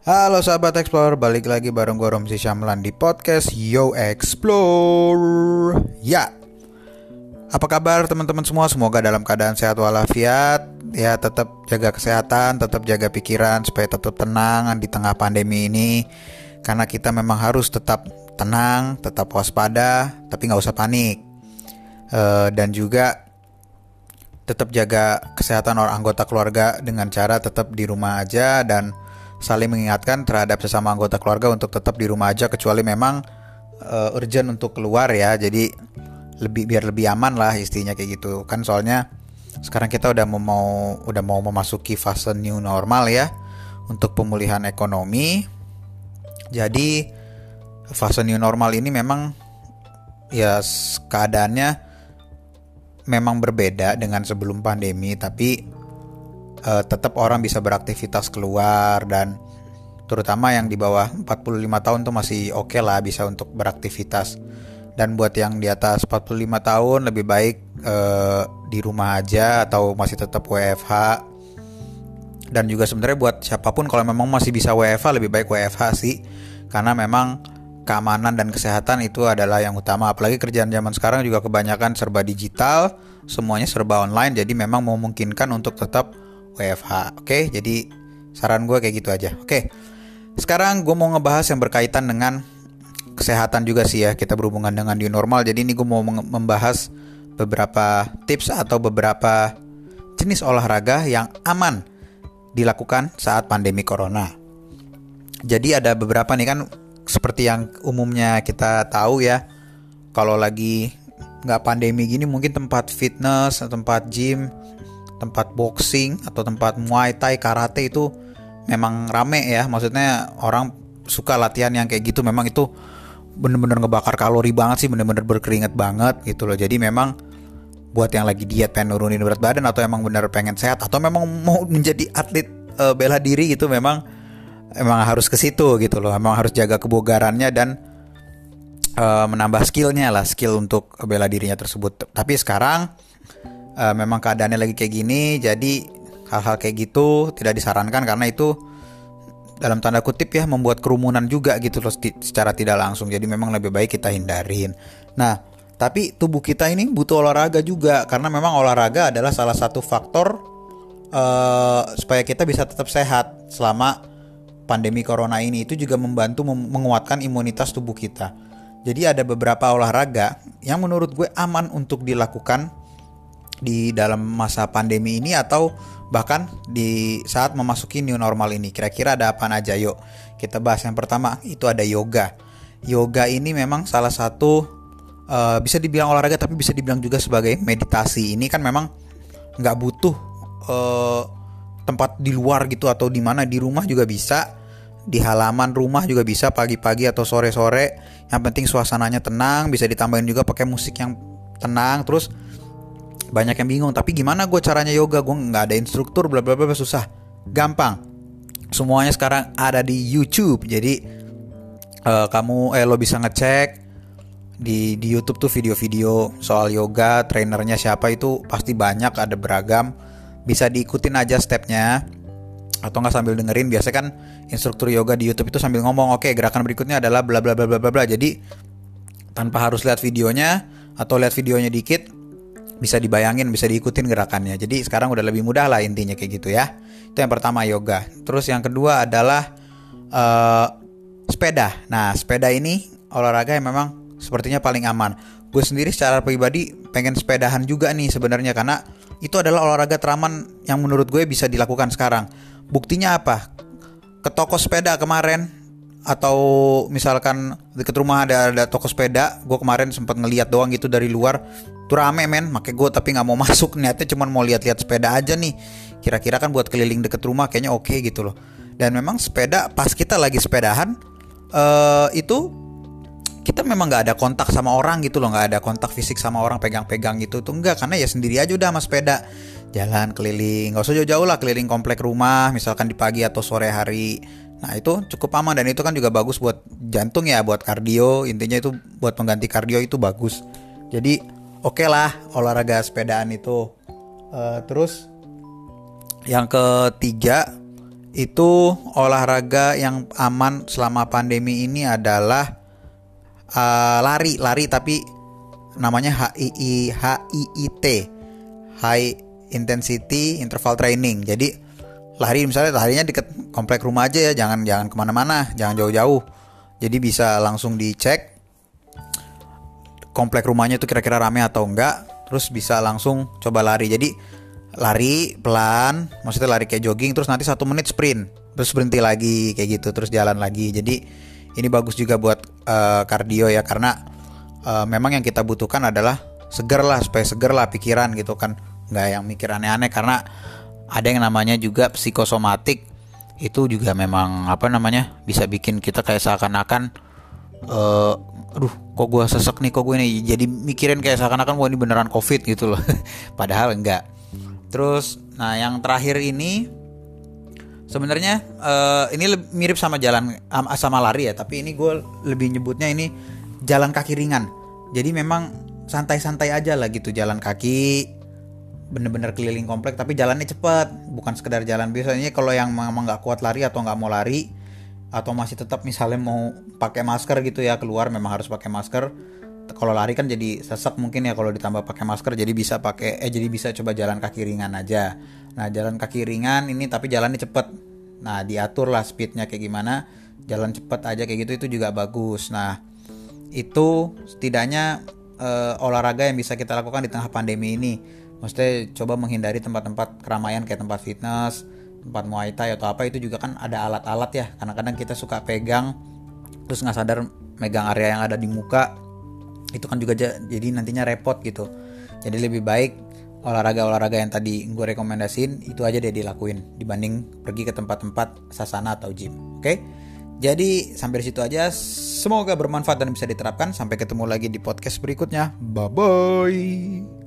Halo sahabat Explorer, balik lagi bareng gue Romsi Syamlan di podcast Yo Explore. Ya, apa kabar teman-teman semua? Semoga dalam keadaan sehat walafiat. Ya tetap jaga kesehatan, tetap jaga pikiran Supaya tetap tenang di tengah pandemi ini. Karena kita memang harus tetap tenang, tetap waspada Tapi nggak usah panik. E, Dan juga tetap jaga kesehatan orang anggota keluarga dengan cara tetap di rumah aja dan saling mengingatkan terhadap sesama anggota keluarga untuk tetap di rumah aja kecuali memang uh, urgent untuk keluar ya. Jadi lebih biar lebih aman lah istinya kayak gitu. Kan soalnya sekarang kita udah mau, udah mau memasuki fase new normal ya untuk pemulihan ekonomi. Jadi fase new normal ini memang ya keadaannya memang berbeda dengan sebelum pandemi tapi uh, tetap orang bisa beraktivitas keluar dan terutama yang di bawah 45 tahun tuh masih oke okay lah bisa untuk beraktivitas. Dan buat yang di atas 45 tahun lebih baik uh, di rumah aja atau masih tetap WFH dan juga sebenarnya buat siapa pun kalau memang masih bisa WFH lebih baik WFH sih. Karena memang keamanan dan kesehatan itu adalah yang utama. Apalagi kerjaan zaman sekarang juga kebanyakan serba digital semuanya serba online. Jadi memang memungkinkan untuk tetap WFH. Oke, jadi saran gue kayak gitu aja. Oke, sekarang gue mau ngebahas yang berkaitan dengan kesehatan juga sih ya. Kita berhubungan dengan new normal. Jadi ini gue mau membahas beberapa tips atau beberapa jenis olahraga yang aman dilakukan saat pandemi corona. Jadi ada beberapa nih kan seperti yang umumnya kita tahu ya. Kalau lagi nggak pandemi gini mungkin tempat fitness, tempat gym tempat boxing atau tempat muay thai karate itu memang rame ya. Maksudnya orang suka latihan yang kayak gitu. Memang itu bener-bener ngebakar kalori banget sih bener-bener berkeringat banget gitu loh. Jadi memang buat yang lagi diet pengen nurunin berat badan atau emang bener pengen sehat atau memang mau menjadi atlet e, bela diri gitu memang emang harus ke situ gitu loh. Emang harus jaga kebugarannya dan e, menambah skillnya lah skill untuk bela dirinya tersebut. Tapi sekarang uh, memang keadaannya lagi kayak gini jadi hal-hal kayak gitu tidak disarankan karena itu dalam tanda kutip ya membuat kerumunan juga gitu loh secara tidak langsung. Jadi memang lebih baik kita hindarin. Nah tapi tubuh kita ini butuh olahraga juga karena memang olahraga adalah salah satu faktor uh, supaya kita bisa tetap sehat selama pandemi corona ini. Itu juga membantu menguatkan imunitas tubuh kita. Jadi ada beberapa olahraga yang menurut gue aman untuk dilakukan di dalam masa pandemi ini atau bahkan di saat memasuki new normal ini. Kira-kira ada apa aja? Yuk, kita bahas yang pertama itu ada yoga. Yoga ini memang salah satu uh, bisa dibilang olahraga tapi bisa dibilang juga sebagai meditasi. Ini kan memang nggak butuh uh, tempat di luar gitu atau di mana di rumah juga bisa di halaman rumah juga bisa pagi-pagi atau sore-sore yang penting suasananya tenang bisa ditambahin juga pakai musik yang tenang terus banyak yang bingung tapi gimana gue caranya yoga? Gue nggak ada instruktur bla bla bla susah. Gampang. Semuanya sekarang ada di YouTube. Jadi uh, kamu eh lo bisa ngecek di di YouTube tuh video-video soal yoga trainernya siapa itu pasti banyak ada beragam. Bisa diikutin aja stepnya. Atau nggak sambil dengerin biasa kan instruktur yoga di YouTube itu sambil ngomong oke okay, gerakan berikutnya adalah bla bla bla bla bla. Jadi tanpa harus lihat videonya atau lihat videonya dikit bisa dibayangin, bisa diikutin gerakannya. Jadi sekarang udah lebih mudah lah intinya kayak gitu ya. Itu yang pertama yoga. Terus yang kedua adalah uh, sepeda. Nah sepeda ini olahraga yang memang sepertinya paling aman. Gue sendiri secara pribadi pengen sepedahan juga nih sebenarnya karena itu adalah olahraga teraman yang menurut gue bisa dilakukan sekarang. Buktinya apa? Ke toko sepeda kemarin atau misalkan deket rumah ada ada toko sepeda gue kemarin sempat ngeliat doang gitu dari luar. Tuh rame men. Makanya gue tapi nggak mau masuk. Niatnya cuma mau lihat-lihat sepeda aja nih. Kira-kira kan buat keliling deket rumah kayaknya oke okay gitu loh. Dan memang sepeda pas kita lagi sepedahan uh, itu kita memang nggak ada kontak sama orang gitu loh. Nggak ada kontak fisik sama orang pegang-pegang gitu. Tuh enggak karena ya sendiri aja udah sama sepeda. Jalan keliling nggak usah jauh-jauh lah keliling komplek rumah misalkan di pagi atau sore hari Nah itu cukup aman dan itu kan juga bagus buat jantung ya, buat kardio. Intinya itu buat pengganti kardio itu bagus. Jadi oke okay lah olahraga sepedaan itu. Uh, terus yang ketiga itu olahraga yang aman selama pandemi ini adalah uh, lari lari tapi namanya HII HIIT High Intensity Interval Training jadi lari misalnya larinya deket komplek rumah aja ya jangan jangan ke mana-mana jangan jauh-jauh. Jadi bisa langsung dicek komplek rumahnya itu kira-kira rame atau enggak terus bisa langsung coba lari. Jadi lari pelan, maksudnya lari kayak jogging terus nanti satu menit sprint, terus berhenti lagi kayak gitu, terus jalan lagi. Jadi ini bagus juga buat uh, kardio ya karena uh, memang yang kita butuhkan adalah seger lah supaya seger lah pikiran gitu kan, nggak yang mikir aneh-aneh karena ada yang namanya juga psikosomatik. Itu juga memang apa namanya bisa bikin kita kayak seakan-akan uh, aduh kok gue sesek nih kok gue ini jadi mikirin kayak seakan-akan wah ini beneran covid gitu loh. Padahal enggak. Terus, nah yang terakhir ini sebenarnya uh, ini mirip sama jalan sama lari ya, tapi ini gue lebih nyebutnya ini jalan kaki ringan. Jadi memang santai-santai aja lah gitu jalan kaki bener-bener keliling komplek tapi jalannya cepet. Bukan sekedar jalan biasanya kalau yang memang nggak kuat lari atau nggak mau lari atau masih tetap misalnya mau pakai masker gitu ya keluar memang harus pakai masker. Kalau lari kan jadi sesek mungkin ya kalau ditambah pakai masker jadi bisa pakai eh jadi bisa coba jalan kaki ringan aja. Nah jalan kaki ringan ini tapi jalannya cepet. Nah diatur lah speednya kayak gimana jalan cepet aja kayak gitu itu juga bagus. Nah itu setidaknya uh, olahraga yang bisa kita lakukan di tengah pandemi ini maksudnya coba menghindari tempat-tempat keramaian kayak tempat fitness tempat muay thai atau apa itu juga kan ada alat-alat ya. Kadang-kadang kita suka pegang terus nggak sadar megang area yang ada di muka itu kan juga jadi nantinya repot gitu. Jadi lebih baik olahraga-olahraga yang tadi gue rekomendasiin itu aja deh dilakuin dibanding pergi ke tempat-tempat sasana atau gym oke? Jadi sampai di situ aja semoga bermanfaat dan bisa diterapkan. Sampai ketemu lagi di podcast berikutnya. Bye bye